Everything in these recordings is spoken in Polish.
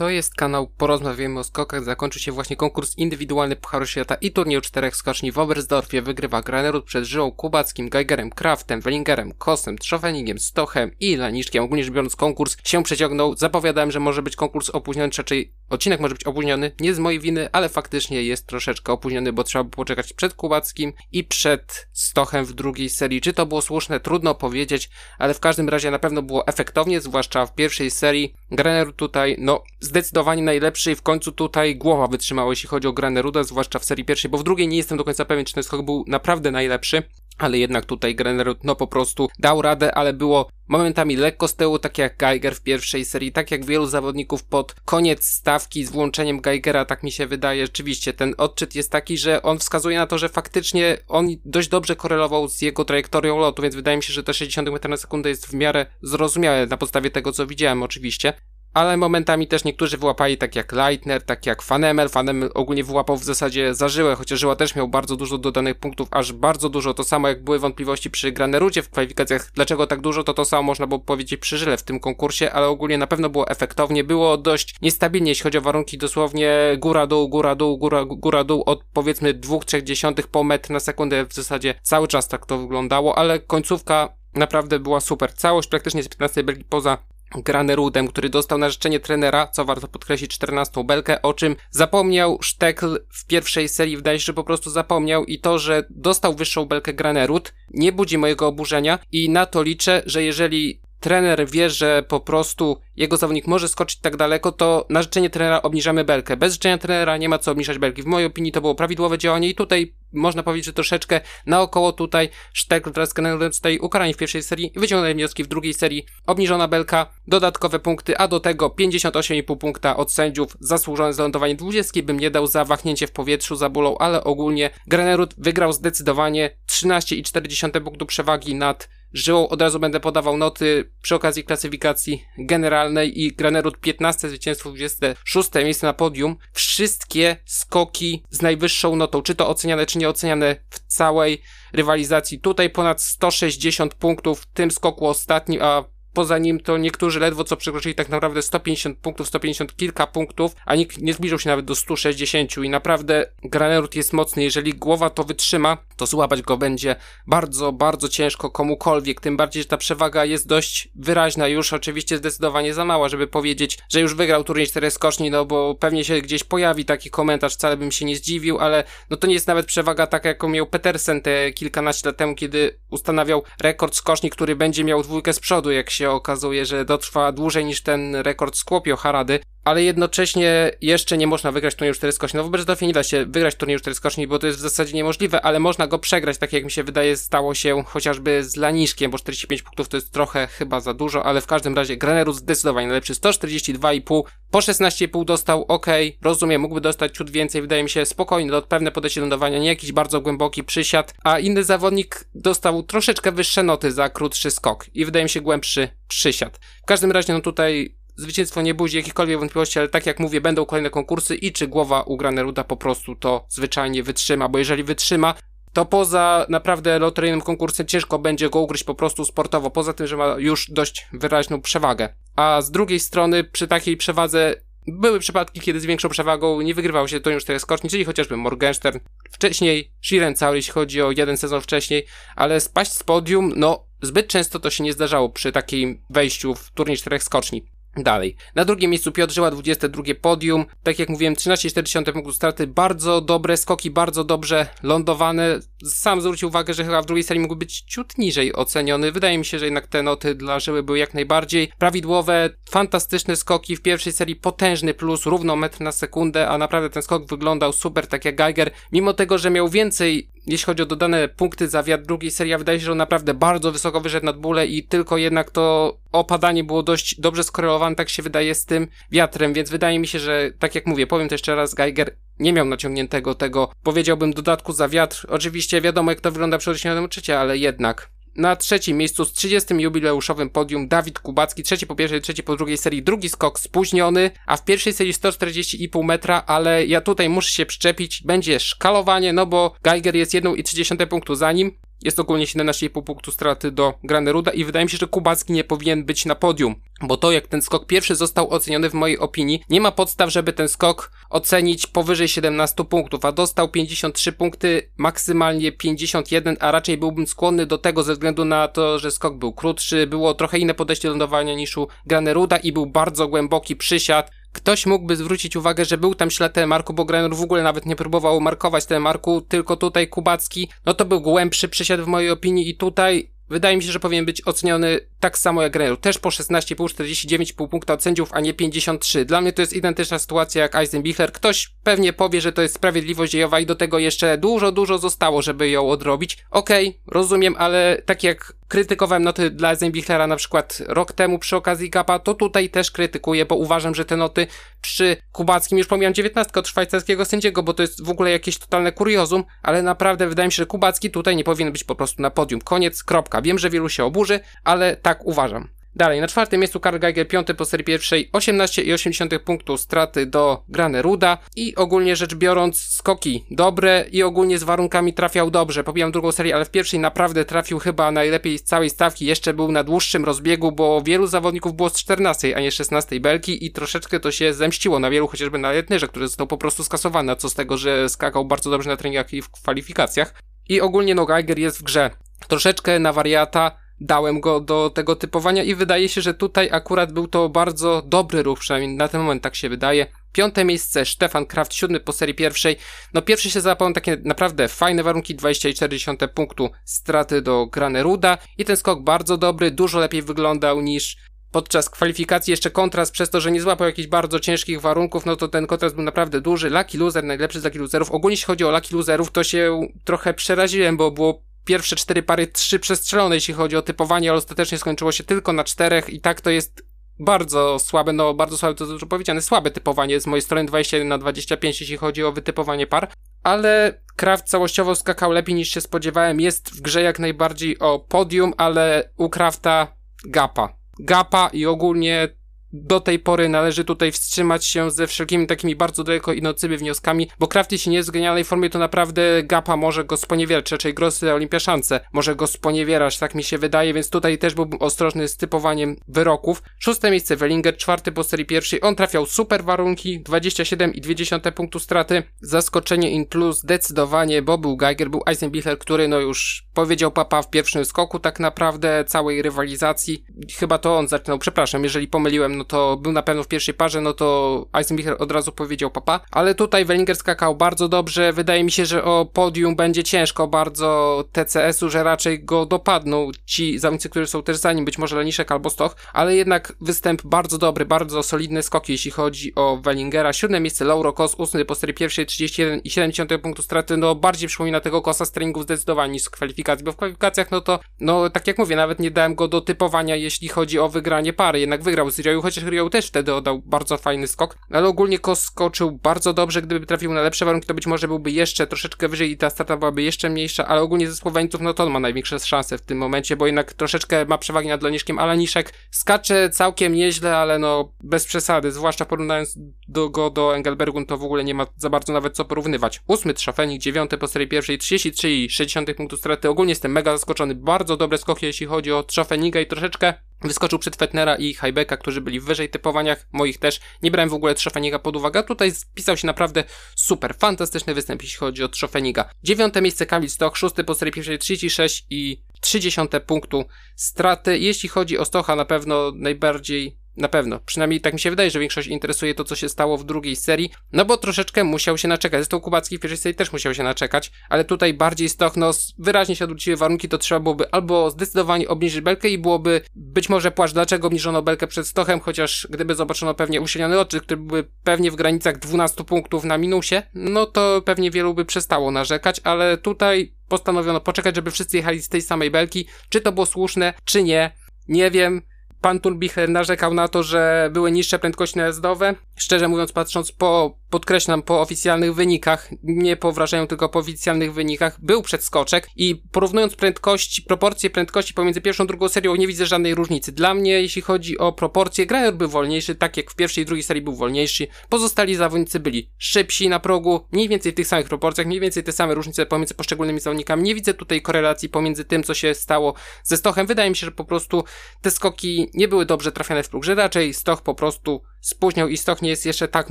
To jest kanał Porozmawiamy o skokach. Zakończył się właśnie konkurs indywidualny Pucharu Świata i turniej czterech skoczni w Oberstdorfie. Wygrywa Granerud przed Żyłą Kubackim, Geigerem, Kraftem, Wellingerem, Kosem, Trofeningiem, Stochem i Laniszkiem. Ogólnie rzecz biorąc konkurs się przeciągnął. Zapowiadałem, że może być konkurs opóźniony, czy raczej odcinek może być opóźniony. Nie z mojej winy, ale faktycznie jest troszeczkę opóźniony, bo trzeba było poczekać przed Kubackim i przed Stochem w drugiej serii. Czy to było słuszne? Trudno powiedzieć, ale w każdym razie na pewno było efektownie, zwłaszcza w pierwszej serii. Granerud tutaj, no, zdecydowanie najlepszy i w końcu tutaj głowa wytrzymała, jeśli chodzi o Graneruda, zwłaszcza w serii pierwszej, bo w drugiej nie jestem do końca pewien, czy ten skok był naprawdę najlepszy. Ale jednak tutaj Granerud no po prostu dał radę, ale było momentami lekko z tyłu, tak jak Geiger w pierwszej serii, tak jak wielu zawodników pod koniec stawki z włączeniem Geigera, tak mi się wydaje. Rzeczywiście ten odczyt jest taki, że on wskazuje na to, że faktycznie on dość dobrze korelował z jego trajektorią lotu, więc wydaje mi się, że te 60 m na sekundę jest w miarę zrozumiałe na podstawie tego, co widziałem oczywiście ale momentami też niektórzy wyłapali tak jak Leitner, tak jak Fanemel. Fanemel ogólnie wyłapał w zasadzie za Żyłę, chociaż Żyła też miał bardzo dużo dodanych punktów, aż bardzo dużo. To samo jak były wątpliwości przy Granerudzie w kwalifikacjach, dlaczego tak dużo, to to samo można było powiedzieć przy Żyle w tym konkursie, ale ogólnie na pewno było efektownie. Było dość niestabilnie, jeśli chodzi o warunki, dosłownie góra-dół, góra-dół, góra, góra-dół od powiedzmy 2-3 po metr na sekundę w zasadzie cały czas tak to wyglądało, ale końcówka naprawdę była super. Całość praktycznie z 15 Belgii poza Granerudem, który dostał na życzenie trenera, co warto podkreślić, 14 belkę, o czym zapomniał Sztekl w pierwszej serii, wydaje się, że po prostu zapomniał i to, że dostał wyższą belkę Granerud nie budzi mojego oburzenia i na to liczę, że jeżeli trener wie, że po prostu jego zawodnik może skoczyć tak daleko, to na życzenie trenera obniżamy belkę. Bez życzenia trenera nie ma co obniżać belki. W mojej opinii to było prawidłowe działanie i tutaj można powiedzieć, że troszeczkę naokoło tutaj Sztekl wraz z Kennerem tutaj ukarani w pierwszej serii i wyciągnęli wnioski w drugiej serii. Obniżona belka, dodatkowe punkty, a do tego 58,5 punkta od sędziów. Zasłużone za lądowanie 20 bym nie dał za wahnięcie w powietrzu za bólą, ale ogólnie Granerud wygrał zdecydowanie 13,4 punktu przewagi nad Żyłą od razu będę podawał noty przy okazji klasyfikacji generalnej i Granerud 15 zwycięstwo, 26 miejsce na podium. Wszystkie skoki z najwyższą notą, czy to oceniane, czy nieoceniane w całej rywalizacji. Tutaj ponad 160 punktów w tym skoku ostatnim, a poza nim to niektórzy ledwo co przekroczyli tak naprawdę 150 punktów, 150 kilka punktów, a nikt nie zbliżył się nawet do 160 i naprawdę Granerud jest mocny, jeżeli głowa to wytrzyma, to złapać go będzie bardzo, bardzo ciężko komukolwiek, tym bardziej, że ta przewaga jest dość wyraźna. Już, oczywiście zdecydowanie za mała, żeby powiedzieć, że już wygrał turniej 4 skoczni, no bo pewnie się gdzieś pojawi taki komentarz, wcale bym się nie zdziwił, ale no to nie jest nawet przewaga taka, jaką miał Petersen te kilkanaście lat temu, kiedy ustanawiał rekord skoczni, który będzie miał dwójkę z przodu, jak się się okazuje, że dotrwa dłużej niż ten rekord Skłopio Harady, ale jednocześnie jeszcze nie można wygrać turnieju 4 skoczni. No w Berzdorfie nie da się wygrać turnieju 4 skoczni, bo to jest w zasadzie niemożliwe, ale można go przegrać, tak jak mi się wydaje stało się chociażby z Laniszkiem, bo 45 punktów to jest trochę chyba za dużo, ale w każdym razie Granerus zdecydowanie najlepszy, 142,5, po 16,5 dostał, ok, rozumiem, mógłby dostać ciut więcej, wydaje mi się spokojny, do pewne podejście lądowania, nie jakiś bardzo głęboki przysiad, a inny zawodnik dostał troszeczkę wyższe noty za krótszy skok i wydaje mi się głębszy przysiad. W każdym razie, no tutaj zwycięstwo nie budzi jakichkolwiek wątpliwości, ale tak jak mówię, będą kolejne konkursy i czy głowa u Graneruda po prostu to zwyczajnie wytrzyma, bo jeżeli wytrzyma, to poza naprawdę loteryjnym konkursem ciężko będzie go ugryźć po prostu sportowo, poza tym, że ma już dość wyraźną przewagę. A z drugiej strony, przy takiej przewadze były przypadki, kiedy z większą przewagą nie wygrywał się to już teraz skoczni, czyli chociażby Morgenstern, wcześniej Shiren cały, jeśli chodzi o jeden sezon wcześniej, ale spaść z podium, no zbyt często to się nie zdarzało przy takim wejściu w turniej czterech skoczni. Dalej. Na drugim miejscu Piotr Żyła, 22 podium. Tak jak mówiłem, 13,4 punktu straty. Bardzo dobre skoki, bardzo dobrze lądowane. Sam zwrócił uwagę, że chyba w drugiej serii mógł być ciut niżej oceniony. Wydaje mi się, że jednak te noty dla Żyły były jak najbardziej prawidłowe. Fantastyczne skoki. W pierwszej serii potężny plus, równo metr na sekundę, a naprawdę ten skok wyglądał super, tak jak Geiger. Mimo tego, że miał więcej jeśli chodzi o dodane punkty za wiatr drugiej serii, wydaje się, że on naprawdę bardzo wysoko wyszedł nad bóle i tylko jednak to opadanie było dość dobrze skorelowane, tak się wydaje, z tym wiatrem, więc wydaje mi się, że tak jak mówię, powiem to jeszcze raz, Geiger nie miał naciągniętego tego, powiedziałbym, dodatku za wiatr. Oczywiście wiadomo, jak to wygląda przy odniesieniu do ale jednak na trzecim miejscu z 30. jubileuszowym podium Dawid Kubacki, trzeci po pierwszej, trzeci po drugiej serii, drugi skok spóźniony, a w pierwszej serii 140,5 metra, ale ja tutaj muszę się przyczepić, będzie szkalowanie, no bo Geiger jest 1,3 punktu za nim, jest ogólnie 17,5 punktu straty do Graneruda i wydaje mi się, że Kubacki nie powinien być na podium, bo to jak ten skok pierwszy został oceniony w mojej opinii, nie ma podstaw, żeby ten skok ocenić powyżej 17 punktów, a dostał 53 punkty, maksymalnie 51, a raczej byłbym skłonny do tego ze względu na to, że skok był krótszy, było trochę inne podejście do lądowania niż u Graneruda i był bardzo głęboki przysiad, Ktoś mógłby zwrócić uwagę, że był tam ślad telemarku, bo Grenor w ogóle nawet nie próbował markować telemarku, tylko tutaj Kubacki, no to był głębszy przysiad w mojej opinii i tutaj wydaje mi się, że powinien być oceniony tak samo jak Grenor. Też po 16,5, 49,5 punkta od sędziów, a nie 53. Dla mnie to jest identyczna sytuacja jak Eisenbichler. Ktoś pewnie powie, że to jest sprawiedliwość dziejowa i do tego jeszcze dużo, dużo zostało, żeby ją odrobić. Okej, okay, rozumiem, ale tak jak krytykowałem noty dla Eisenbichlera na przykład rok temu przy okazji Gapa, to tutaj też krytykuję, bo uważam, że te noty przy Kubackim, już pomijam 19 od szwajcarskiego sędziego, bo to jest w ogóle jakieś totalne kuriozum, ale naprawdę wydaje mi się, że Kubacki tutaj nie powinien być po prostu na podium. Koniec, kropka. Wiem, że wielu się oburzy, ale tak uważam. Dalej, na czwartym miejscu Karl Geiger, piąty po serii pierwszej, 18,8 punktów straty do Graneruda i ogólnie rzecz biorąc skoki dobre i ogólnie z warunkami trafiał dobrze. Pobijam drugą serię, ale w pierwszej naprawdę trafił chyba najlepiej z całej stawki, jeszcze był na dłuższym rozbiegu, bo wielu zawodników było z 14, a nie 16 belki i troszeczkę to się zemściło na wielu, chociażby na Letnerze, który został po prostu skasowany, co z tego, że skakał bardzo dobrze na treningach i w kwalifikacjach. I ogólnie no Geiger jest w grze. Troszeczkę na wariata, dałem go do tego typowania i wydaje się, że tutaj akurat był to bardzo dobry ruch, przynajmniej na ten moment tak się wydaje. Piąte miejsce Stefan Kraft, siódmy po serii pierwszej. No pierwszy się załapał takie naprawdę fajne warunki, 24 punktu straty do Graneruda i ten skok bardzo dobry, dużo lepiej wyglądał niż podczas kwalifikacji jeszcze kontrast przez to, że nie złapał jakichś bardzo ciężkich warunków, no to ten kontrast był naprawdę duży. Lucky Loser, najlepszy z Lucky Loserów. Ogólnie jeśli chodzi o Lucky Loserów, to się trochę przeraziłem, bo było pierwsze cztery pary trzy przestrzelone, jeśli chodzi o typowanie, ale ostatecznie skończyło się tylko na czterech i tak to jest bardzo słabe, no bardzo słabe to dużo powiedziane, słabe typowanie z mojej strony 21 na 25, jeśli chodzi o wytypowanie par, ale Kraft całościowo skakał lepiej niż się spodziewałem, jest w grze jak najbardziej o podium, ale u Krafta gapa. Gapa i ogólnie do tej pory należy tutaj wstrzymać się ze wszelkimi takimi bardzo daleko idącymi wnioskami, bo Kraft jeśli nie jest w genialnej formie, to naprawdę Gapa może go sponiewierać, raczej Grossy Olimpiaszance może go sponiewierać, tak mi się wydaje, więc tutaj też byłbym ostrożny z typowaniem wyroków. Szóste miejsce Wellinger, czwarty po serii pierwszej, on trafiał super warunki, 27,2 punktu straty, zaskoczenie in plus zdecydowanie, bo był Geiger, był Eisenbichler, który no już powiedział papa w pierwszym skoku tak naprawdę całej rywalizacji, chyba to on zaczynał, przepraszam, jeżeli pomyliłem, no to był na pewno w pierwszej parze, no to Eisenbichler od razu powiedział papa, ale tutaj Wellinger skakał bardzo dobrze, wydaje mi się, że o podium będzie ciężko bardzo TCS-u, że raczej go dopadną ci zawodnicy, którzy są też za nim, być może Leniszek albo Stoch, ale jednak występ bardzo dobry, bardzo solidny skok, jeśli chodzi o Wellingera. Siódme miejsce Lauro Kos, ósmy po serii pierwszej 31,7 punktu straty, no bardziej przypomina tego Kosa z treningów zdecydowanie niż z kwalifikacji, bo w kwalifikacjach no to, no tak jak mówię, nawet nie dałem go do typowania, jeśli chodzi o wygranie pary, jednak wygrał z Ryoyu, chociaż Rio też wtedy oddał bardzo fajny skok, ale ogólnie Kos skoczył bardzo dobrze, gdyby trafił na lepsze warunki, to być może byłby jeszcze troszeczkę wyżej i ta strata byłaby jeszcze mniejsza, ale ogólnie ze Słoweńców, no to on ma największe szanse w tym momencie, bo jednak troszeczkę ma przewagi nad Loniszkiem, ale Niszek skacze całkiem nieźle, ale no bez przesady, zwłaszcza porównując do, go do Engelbergu, no to w ogóle nie ma za bardzo nawet co porównywać. Ósmy Trzafenik, dziewiąty po serii pierwszej, 33,6 punktu straty, ogólnie jestem mega zaskoczony, bardzo dobre skoki jeśli chodzi o Trzafeniga i troszeczkę Wyskoczył przed Fetnera i Hajbeka, którzy byli wyżej typowaniach, moich też. Nie brałem w ogóle Trzofeniga pod uwagę. Tutaj spisał się naprawdę super, fantastyczny występ, jeśli chodzi o Trzofeniga. Dziewiąte miejsce Kamil Stoch, szósty po serii pierwszej 36 i 30 punktu straty. Jeśli chodzi o Stocha, na pewno najbardziej na pewno. Przynajmniej tak mi się wydaje, że większość interesuje to, co się stało w drugiej serii, no bo troszeczkę musiał się naczekać. Zresztą Kubacki w pierwszej serii też musiał się naczekać, ale tutaj bardziej Stochnos wyraźnie się odwróciły warunki, to trzeba byłoby albo zdecydowanie obniżyć belkę i byłoby być może płaszcz, dlaczego obniżono belkę przed Stochem, chociaż gdyby zobaczono pewnie usilniony oczy, które były pewnie w granicach 12 punktów na minusie, no to pewnie wielu by przestało narzekać, ale tutaj postanowiono poczekać, żeby wszyscy jechali z tej samej belki. Czy to było słuszne, czy nie, nie wiem pan Turbicher narzekał na to, że były niższe prędkości najazdowe. Szczerze mówiąc, patrząc po podkreślam po oficjalnych wynikach, nie po wrażeniu, tylko po oficjalnych wynikach, był przedskoczek i porównując prędkości, proporcje prędkości pomiędzy pierwszą a drugą serią, nie widzę żadnej różnicy. Dla mnie, jeśli chodzi o proporcje, Graner był wolniejszy, tak jak w pierwszej i drugiej serii był wolniejszy. Pozostali zawodnicy byli szybsi na progu, mniej więcej w tych samych proporcjach, mniej więcej te same różnice pomiędzy poszczególnymi zawodnikami. Nie widzę tutaj korelacji pomiędzy tym, co się stało ze Stochem. Wydaje mi się, że po prostu te skoki nie były dobrze trafione w próg, że raczej Stoch po prostu spóźniał i Stoch nie jest jeszcze tak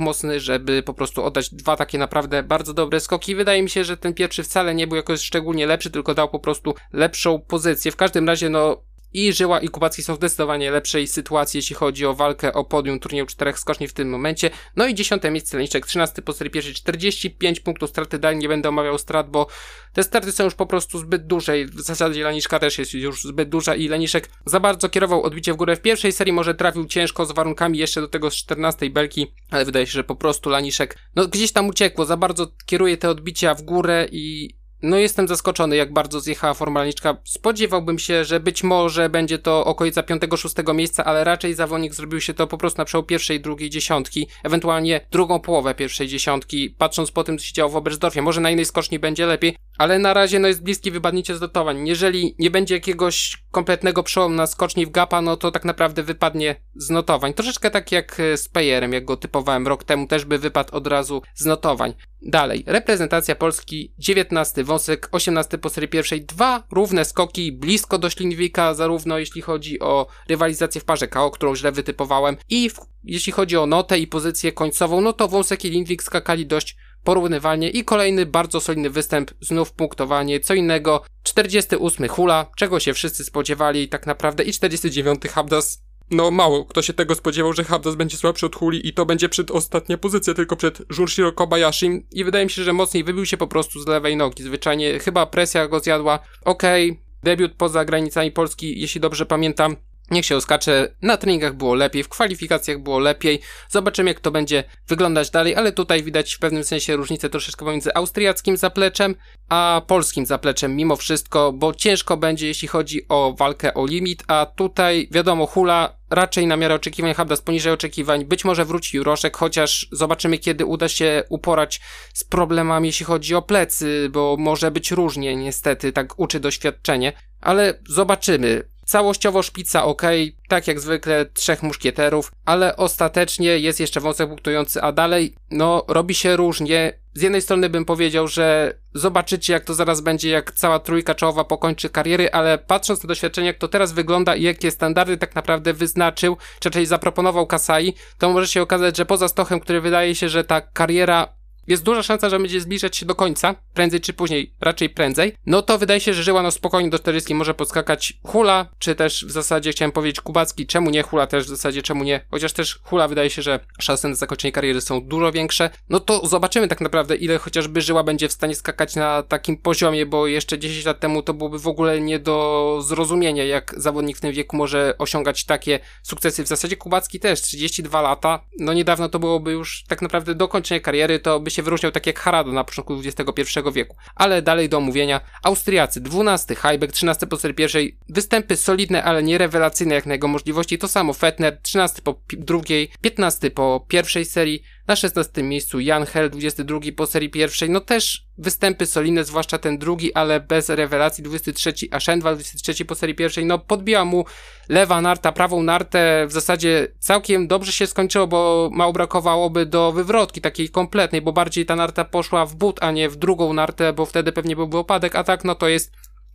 mocny, żeby po prostu oddać dwa takie naprawdę bardzo dobre skoki. Wydaje mi się, że ten pierwszy wcale nie był jakoś szczególnie lepszy, tylko dał po prostu lepszą pozycję. W każdym razie, no, i Żyła i Kubacki są w zdecydowanie lepszej sytuacji, jeśli chodzi o walkę o podium turnieju czterech skoczni w tym momencie. No i dziesiąte miejsce Leniczek, 13 po serii pierwszej, 45 punktów straty dalej nie będę omawiał strat, bo te straty są już po prostu zbyt duże i w zasadzie Leniszka też jest już zbyt duża i Leniszek za bardzo kierował odbicie w górę w pierwszej serii, może trafił ciężko z warunkami jeszcze do tego z 14 belki, ale wydaje się, że po prostu Laniszek no gdzieś tam uciekło, za bardzo kieruje te odbicia w górę i no jestem zaskoczony, jak bardzo zjechała formalniczka. Spodziewałbym się, że być może będzie to okolica 5-6 miejsca, ale raczej zawodnik zrobił się to po prostu na przełom pierwszej drugiej dziesiątki, ewentualnie drugą połowę pierwszej dziesiątki, patrząc po tym, co się działo w Oberstdorfie. Może na innej skoczni będzie lepiej, ale na razie no jest bliski wypadnięcie z dotowań. Jeżeli nie będzie jakiegoś kompletnego przełomu na skoczni w gapa, no to tak naprawdę wypadnie z notowań. Troszeczkę tak jak z Payerem, jak go typowałem rok temu, też by wypadł od razu z notowań. Dalej, reprezentacja Polski, 19 wąsek, 18 po serii pierwszej, dwa równe skoki blisko do Ślinwika, zarówno jeśli chodzi o rywalizację w parze KO, którą źle wytypowałem, i w, jeśli chodzi o notę i pozycję końcową, no to wąsek i Lindwik skakali dość porównywalnie i kolejny bardzo solidny występ, znów punktowanie, co innego, 48 Hula, czego się wszyscy spodziewali tak naprawdę i 49 Habdas no mało. Kto się tego spodziewał, że Habdas będzie słabszy od Huli i to będzie przed ostatnia pozycja, tylko przed Junshiro Kobayashi. I wydaje mi się, że mocniej wybił się po prostu z lewej nogi, zwyczajnie chyba presja go zjadła, okej, okay, debiut poza granicami Polski, jeśli dobrze pamiętam, Niech się oskacze, na treningach było lepiej, w kwalifikacjach było lepiej. Zobaczymy, jak to będzie wyglądać dalej, ale tutaj widać w pewnym sensie różnicę troszeczkę pomiędzy austriackim zapleczem a polskim zapleczem mimo wszystko, bo ciężko będzie, jeśli chodzi o walkę o limit, a tutaj wiadomo, hula raczej na miarę oczekiwań, Habdas poniżej oczekiwań, być może wróci Juroszek, chociaż zobaczymy, kiedy uda się uporać z problemami, jeśli chodzi o plecy, bo może być różnie, niestety, tak uczy doświadczenie, ale zobaczymy. Całościowo szpica ok, tak jak zwykle trzech muszkieterów, ale ostatecznie jest jeszcze wąsek punktujący, a dalej, no, robi się różnie. Z jednej strony bym powiedział, że zobaczycie jak to zaraz będzie, jak cała trójka czołowa pokończy kariery, ale patrząc na doświadczenie, jak to teraz wygląda i jakie standardy tak naprawdę wyznaczył, czy raczej zaproponował Kasai, to może się okazać, że poza Stochem, który wydaje się, że ta kariera jest duża szansa, że będzie zbliżać się do końca, prędzej czy później, raczej prędzej, no to wydaje się, że żyła no spokojnie do 40 może podskakać Hula, czy też w zasadzie chciałem powiedzieć Kubacki, czemu nie Hula też w zasadzie, czemu nie, chociaż też Hula wydaje się, że szanse na zakończenie kariery są dużo większe, no to zobaczymy tak naprawdę ile chociażby Żyła będzie w stanie skakać na takim poziomie, bo jeszcze 10 lat temu to byłoby w ogóle nie do zrozumienia, jak zawodnik w tym wieku może osiągać takie sukcesy. W zasadzie Kubacki też, 32 lata, no niedawno to byłoby już tak naprawdę dokończenie kariery, to by się wyróżniał tak jak Harada na początku XXI wieku. Ale dalej do omówienia. Austriacy 12, Heibeck 13 po serii pierwszej. Występy solidne, ale nie rewelacyjne jak na jego możliwości. To samo Fetner 13 po drugiej, 15 po pierwszej serii. Na 16 miejscu Jan Hel, 22 po serii pierwszej. No też występy solidne, zwłaszcza ten drugi, ale bez rewelacji. 23 Ashendwal, 23 po serii pierwszej. No podbiła mu lewa narta, prawą nartę. W zasadzie całkiem dobrze się skończyło, bo mało brakowałoby do wywrotki takiej kompletnej, bo bardziej ta narta poszła w but, a nie w drugą nartę, bo wtedy pewnie byłby opadek, a tak no to jest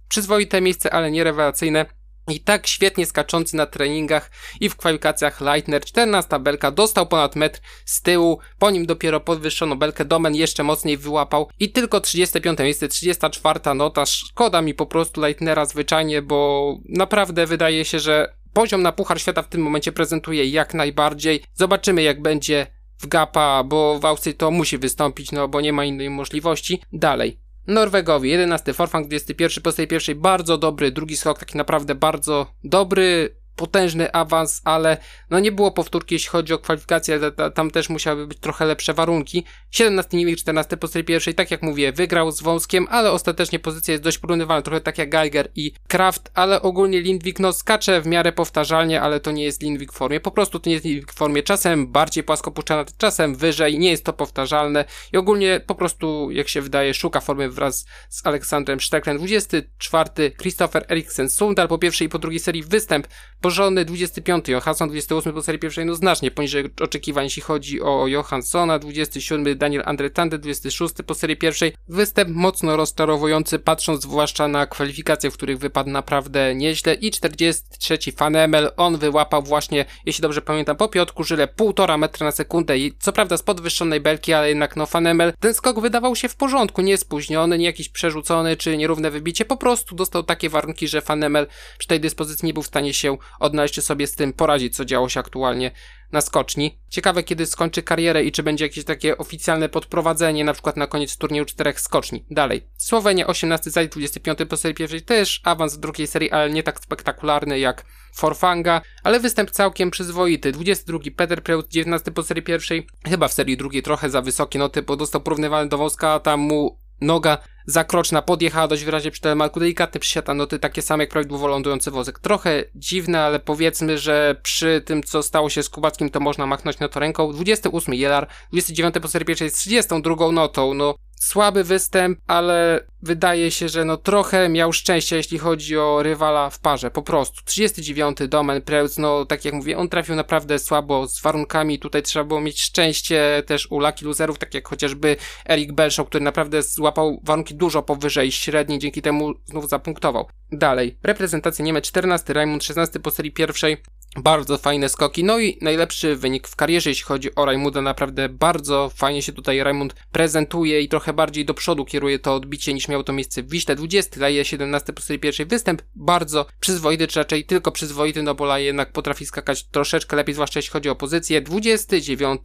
przyzwoite miejsce, ale nie rewelacyjne. I tak świetnie skaczący na treningach i w kwalifikacjach Leitner 14 belka dostał ponad metr z tyłu, po nim dopiero podwyższono belkę, Domen jeszcze mocniej wyłapał i tylko 35 miejsce, 34 nota, szkoda mi po prostu Leitnera zwyczajnie, bo naprawdę wydaje się, że poziom na Puchar Świata w tym momencie prezentuje jak najbardziej. Zobaczymy jak będzie w Gapa, bo w Austrii to musi wystąpić, no bo nie ma innej możliwości. Dalej. Norwegowi. 11 Forfang 21 po tej pierwszej bardzo dobry, drugi skok taki naprawdę bardzo dobry, potężny awans, ale no nie było powtórki, jeśli chodzi o kwalifikacje, tam też musiały być trochę lepsze warunki. 17 Niemik, 14 po serii pierwszej, tak jak mówię, wygrał z Wąskiem, ale ostatecznie pozycja jest dość porównywalna, trochę tak jak Geiger i Kraft, ale ogólnie Lindwik no skacze w miarę powtarzalnie, ale to nie jest Lindwik w formie, po prostu to nie jest Lindwik w formie, czasem bardziej płaskopuszczana, czasem wyżej, nie jest to powtarzalne i ogólnie po prostu, jak się wydaje, szuka formy wraz z Aleksandrem Szteklem. 24 Christopher Eriksen Sundal po pierwszej i po drugiej serii występ porządny 25, Johansson 28 po serii pierwszej, no znacznie poniżej oczekiwań, jeśli chodzi o Johanssona, 27 Daniel Andretande, 26 po serii pierwszej, występ mocno rozczarowujący, patrząc zwłaszcza na kwalifikacje, w których wypadł naprawdę nieźle i 43 Fanemel, on wyłapał właśnie, jeśli dobrze pamiętam, po Piotrku Żyle półtora metra na sekundę i co prawda z podwyższonej belki, ale jednak no Fanemel, ten skok wydawał się w porządku, nie spóźniony, nie jakiś przerzucony, czy nierówne wybicie, po prostu dostał takie warunki, że Fanemel przy tej dyspozycji nie był w stanie się odnaleźć sobie z tym poradzić, co działo się aktualnie na skoczni. Ciekawe, kiedy skończy karierę i czy będzie jakieś takie oficjalne podprowadzenie, na przykład na koniec turnieju czterech skoczni. Dalej. Słowenia 18 zajęć 25 po serii pierwszej, też awans w drugiej serii, ale nie tak spektakularny jak Forfanga, ale występ całkiem przyzwoity. 22 Peter Preut, 19 po serii pierwszej, chyba w serii drugiej trochę za wysokie noty, bo dostał porównywany do wąska, a tam mu noga zakroczna podjechała dość wyraźnie przy telemarku, delikatny przysiad, noty takie same jak prawidłowo lądujący wozek. Trochę dziwne, ale powiedzmy, że przy tym, co stało się z Kubackim, to można machnąć na to ręką. 28 Jelar, 29 po serii pierwszej z 32 notą, no słaby występ, ale wydaje się, że no trochę miał szczęście, jeśli chodzi o rywala w parze, po prostu. 39 Domen Preutz, no tak jak mówię, on trafił naprawdę słabo z warunkami, tutaj trzeba było mieć szczęście też u Lucky Loserów, tak jak chociażby Eric Belshaw, który naprawdę złapał warunki dużo powyżej średniej, dzięki temu znów zapunktował. Dalej, reprezentacja Niemiec 14, Raimund 16 po serii pierwszej, bardzo fajne skoki, no i najlepszy wynik w karierze, jeśli chodzi o Rajmunda, naprawdę bardzo fajnie się tutaj Raimund prezentuje i trochę bardziej do przodu kieruje to odbicie niż miało to miejsce w Wiśle 20, daje 17 po serii pierwszej. Występ, bardzo przyzwoity, czy raczej tylko przyzwoity, no bo jednak potrafi skakać troszeczkę lepiej, zwłaszcza jeśli chodzi o pozycję, 29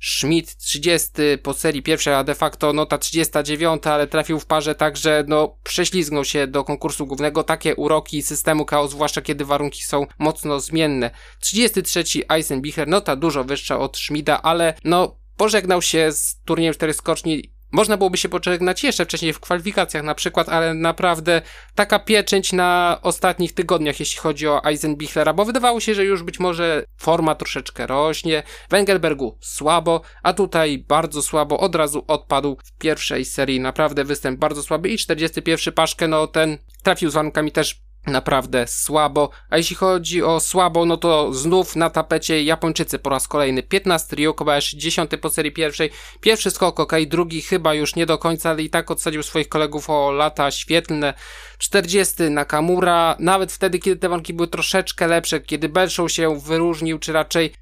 Schmidt 30 po serii pierwszej, a de facto nota 39, ale trafił w parze tak, że no prześlizgnął się do konkursu głównego. Takie uroki systemu chaos, zwłaszcza kiedy warunki są mocno zmienne. 33 Eisenbicher, nota dużo wyższa od Schmida, ale no pożegnał się z turniejem 4 skoczni można byłoby się poczekać jeszcze wcześniej w kwalifikacjach na przykład, ale naprawdę taka pieczęć na ostatnich tygodniach, jeśli chodzi o Eisenbichlera, bo wydawało się, że już być może forma troszeczkę rośnie. Wengelbergu słabo, a tutaj bardzo słabo, od razu odpadł w pierwszej serii. Naprawdę występ bardzo słaby i 41 Paszkę, no ten trafił z warunkami też naprawdę słabo. A jeśli chodzi o słabo, no to znów na tapecie Japończycy po raz kolejny. 15 Ryo Kobayashi, 10 po serii pierwszej. Pierwszy skok ok, drugi chyba już nie do końca, ale i tak odsadził swoich kolegów o lata świetlne. 40 Nakamura, nawet wtedy, kiedy te warunki były troszeczkę lepsze, kiedy Belshow się wyróżnił, czy raczej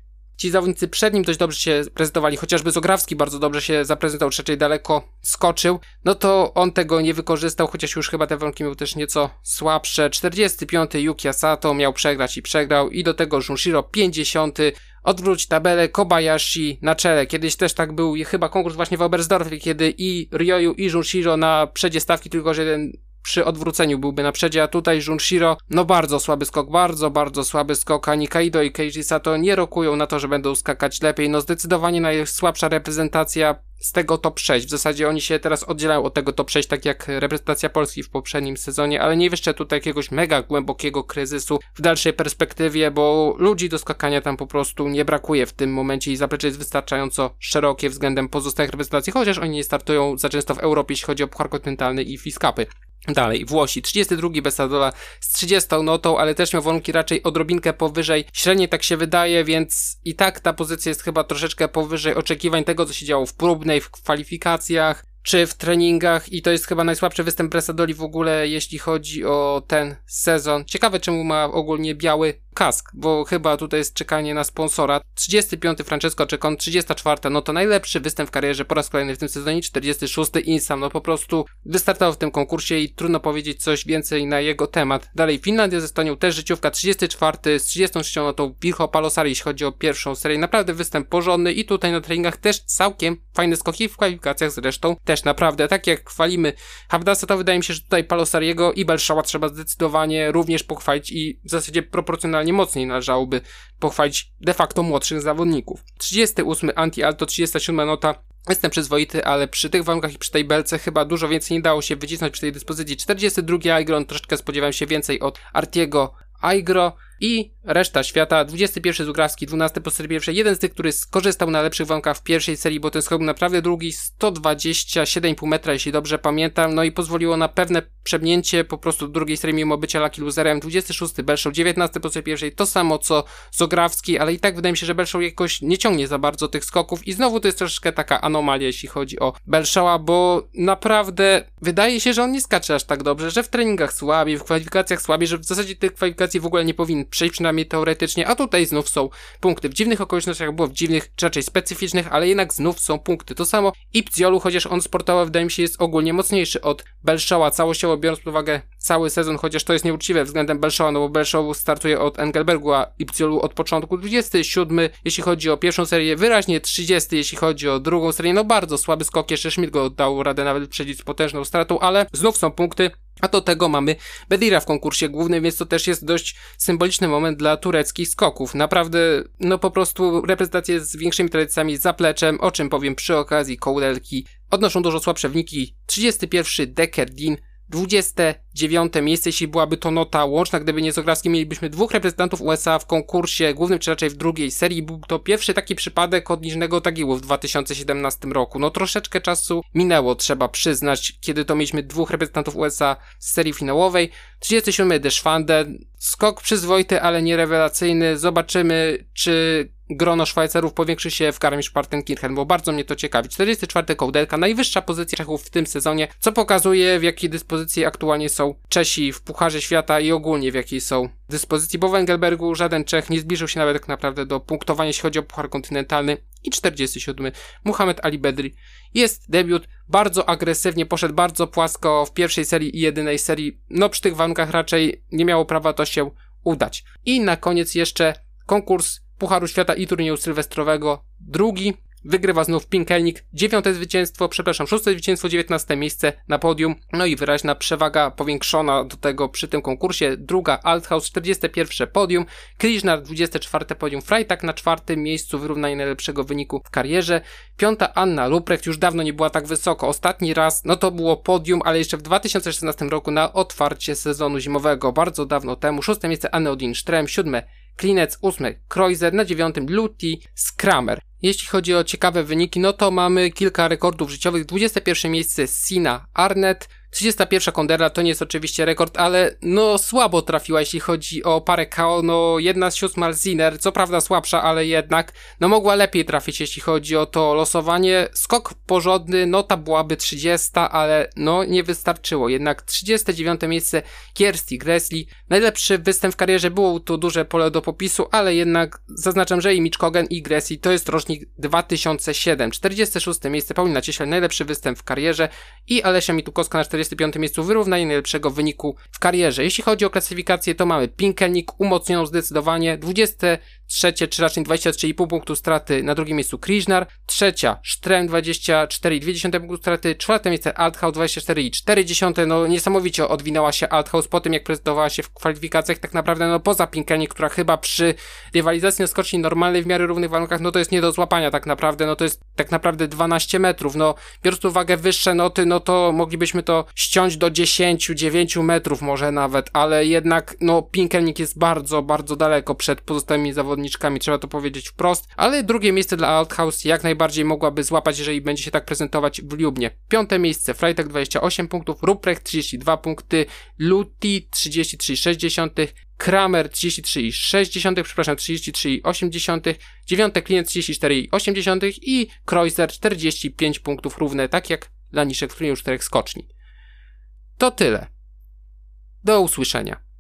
Ci zawodnicy przed nim dość dobrze się prezentowali, chociażby Zograwski bardzo dobrze się zaprezentował, trzeciej daleko skoczył, no to on tego nie wykorzystał, chociaż już chyba te warunki miał też nieco słabsze. 45. Yuki Asato miał przegrać i przegrał i do tego Junshiro 50. Odwróć tabelę Kobayashi na czele. Kiedyś też tak był chyba konkurs właśnie w Oberstdorfie, kiedy i Ryoyu i Junshiro na przedzie stawki, tylko że jeden przy odwróceniu byłby na przedzie, a tutaj Junshiro, no bardzo słaby skok, bardzo, bardzo słaby skok, ani Kaido i Keiji Sato nie rokują na to, że będą skakać lepiej, no zdecydowanie najsłabsza reprezentacja z tego top 6. W zasadzie oni się teraz oddzielają od tego top 6, tak jak reprezentacja Polski w poprzednim sezonie, ale nie jeszcze tutaj jakiegoś mega głębokiego kryzysu w dalszej perspektywie, bo ludzi do skakania tam po prostu nie brakuje w tym momencie i zaplecze jest wystarczająco szerokie względem pozostałych reprezentacji, chociaż oni nie startują za często w Europie, jeśli chodzi o Puchar Kontynentalny i Fiskapy. Dalej, Włosi, 32 Besadola z 30 notą, ale też miał warunki raczej odrobinkę powyżej średniej, tak się wydaje, więc i tak ta pozycja jest chyba troszeczkę powyżej oczekiwań tego, co się działo w próbnej, w kwalifikacjach czy w treningach i to jest chyba najsłabszy występ Bresadoli w ogóle, jeśli chodzi o ten sezon. Ciekawe, czemu ma ogólnie biały kask, bo chyba tutaj jest czekanie na sponsora. 35 Francesco Czekon, 34, no to najlepszy występ w karierze po raz kolejny w tym sezonie, 46 Insam, no po prostu wystartował w tym konkursie i trudno powiedzieć coś więcej na jego temat. Dalej Finlandia ze Estonią też życiówka, 34 z 36 no to Wilho Palosari, jeśli chodzi o pierwszą serię, naprawdę występ porządny i tutaj na treningach też całkiem fajne skoki w kwalifikacjach zresztą też naprawdę, tak jak chwalimy Habdasa, to wydaje mi się, że tutaj Palosariego i Belszała trzeba zdecydowanie również pochwalić i w zasadzie proporcjonalnie generalnie mocniej należałoby pochwalić de facto młodszych zawodników. 38 anti-alto, 37 nota Jestem przyzwoity, ale przy tych warunkach i przy tej belce chyba dużo więcej nie dało się wycisnąć przy tej dyspozycji. 42 Igron, troszeczkę spodziewałem się więcej od Artiego Igro i reszta świata. 21 Zugrawski, 12 po serii pierwszej. Jeden z tych, który skorzystał na lepszych warunkach w pierwszej serii, bo ten skok był naprawdę długi, 127,5 metra, jeśli dobrze pamiętam, no i pozwoliło na pewne przebnięcie po prostu drugiej serii mimo bycia lucky loserem. 26 Belshow, 19 po serii pierwszej, to samo co Zograwski, ale i tak wydaje mi się, że Belshow jakoś nie ciągnie za bardzo tych skoków i znowu to jest troszeczkę taka anomalia, jeśli chodzi o Belshowa, bo naprawdę wydaje się, że on nie skacze aż tak dobrze, że w treningach słabiej, w kwalifikacjach słabiej, że w zasadzie tych kwalifikacji w ogóle nie powinien przejść przynajmniej teoretycznie, a tutaj znów są punkty. W dziwnych okolicznościach było w dziwnych, czy raczej specyficznych, ale jednak znów są punkty. To samo Ipziolu, chociaż on sportowo wydaje mi się jest ogólnie mocniejszy od Belshowa, całościowo biorąc pod uwagę cały sezon, chociaż to jest nieuczciwe względem Belshowa, no bo Belshow startuje od Engelbergu, a Ipziolu od początku 27, jeśli chodzi o pierwszą serię, wyraźnie 30, jeśli chodzi o drugą serię, no bardzo słaby skok, jeszcze Schmidt go dał radę nawet przedzić z potężną stratą, ale znów są punkty. A do tego mamy Bedira w konkursie głównym, więc to też jest dość symboliczny moment dla tureckich skoków. Naprawdę, no po prostu reprezentacje z większymi tradycjami zapleczem, o czym powiem przy okazji kołdelki. Odnoszą dużo słabsze wyniki. 31 Dekerdin 29 miejsce, jeśli byłaby to nota łączna, gdyby nie Zografski, mielibyśmy dwóch reprezentantów USA w konkursie głównym, czy raczej w drugiej serii. Był to pierwszy taki przypadek od Niżnego Tagiłu w 2017 roku. No troszeczkę czasu minęło, trzeba przyznać, kiedy to mieliśmy dwóch reprezentantów USA z serii finałowej. 37 Deschwande, skok przyzwoity, ale nie rewelacyjny. Zobaczymy, czy grono Szwajcarów powiększy się w Garmisch-Partenkirchen, bo bardzo mnie to ciekawi. 44 kołdelka, najwyższa pozycja Czechów w tym sezonie, co pokazuje w jakiej dyspozycji aktualnie są Czesi w Pucharze Świata i ogólnie w jakiej są dyspozycji, bo w Engelbergu żaden Czech nie zbliżył się nawet tak naprawdę do punktowania, jeśli chodzi o Puchar Kontynentalny. I 47 Muhammad Ali Bedri jest debiut, bardzo agresywnie poszedł, bardzo płasko w pierwszej serii i jedynej serii. No przy tych warunkach raczej nie miało prawa to się udać. I na koniec jeszcze konkurs Pucharu Świata i turnieju sylwestrowego. Drugi wygrywa znów Pinkelnik, dziewiąte zwycięstwo, przepraszam, szóste zwycięstwo, dziewiętnaste miejsce na podium, no i wyraźna przewaga powiększona do tego przy tym konkursie, druga Althaus, 41 podium, Krishnar 24 podium, Freitag na czwartym miejscu, wyrównanie najlepszego wyniku w karierze, piąta Anna Luprecht już dawno nie była tak wysoko, ostatni raz, no to było podium, ale jeszcze w 2016 roku na otwarcie sezonu zimowego, bardzo dawno temu, szóste miejsce Anne Odin Strem, siódme Klinec 8, Kreuzer na 9, Luti, Skramer. Jeśli chodzi o ciekawe wyniki, no to mamy kilka rekordów życiowych. 21 miejsce Sina Arnett, 31 Kondera to nie jest oczywiście rekord, ale no słabo trafiła, jeśli chodzi o parę KO. No jedna z sióstm Malziner, co prawda słabsza, ale jednak no mogła lepiej trafić, jeśli chodzi o to losowanie. Skok porządny, nota byłaby 30, ale no nie wystarczyło. Jednak 39 miejsce Kiersti Gressli. Najlepszy występ w karierze było tu duże pole do popisu, ale jednak zaznaczam, że i Mitch Kogen i Gressli to jest rocznik 2007. 46 miejsce Paulina Cieśle, najlepszy występ w karierze i Alesia Mitukowska na 40 45 miejscu wyrównanie najlepszego wyniku w karierze. Jeśli chodzi o klasyfikację, to mamy Pinkelnik umocnioną zdecydowanie, 23 czy raczej 23,5 punktu straty, na drugim miejscu Krishnar, trzecia Strem 24,2 punktu straty, czwarte miejsce Althaus 24,4, no niesamowicie odwinęła się Althaus po tym jak prezentowała się w kwalifikacjach, tak naprawdę no poza Pinkelnik, która chyba przy rywalizacji na skoczni normalnej w miarę równych warunkach, no to jest nie do złapania tak naprawdę, no to jest tak naprawdę 12 metrów, no biorąc pod uwagę wyższe noty, no to moglibyśmy to ściąć do 10, 9 metrów może nawet, ale jednak no Pinkelnik jest bardzo, bardzo daleko przed pozostałymi zawodniczkami, trzeba to powiedzieć wprost, ale drugie miejsce dla Althaus jak najbardziej mogłaby złapać, jeżeli będzie się tak prezentować w Liubnie. Piąte miejsce, Freitag 28 punktów, Ruprecht 32 punkty, Luti 33,6, Kramer 33,6, przepraszam, 33,8, dziewiąte klient 34,8 i Kreuzer 45 punktów równe, tak jak Laniszek w turnieju czterech skoczni. To tyle. Do usłyszenia.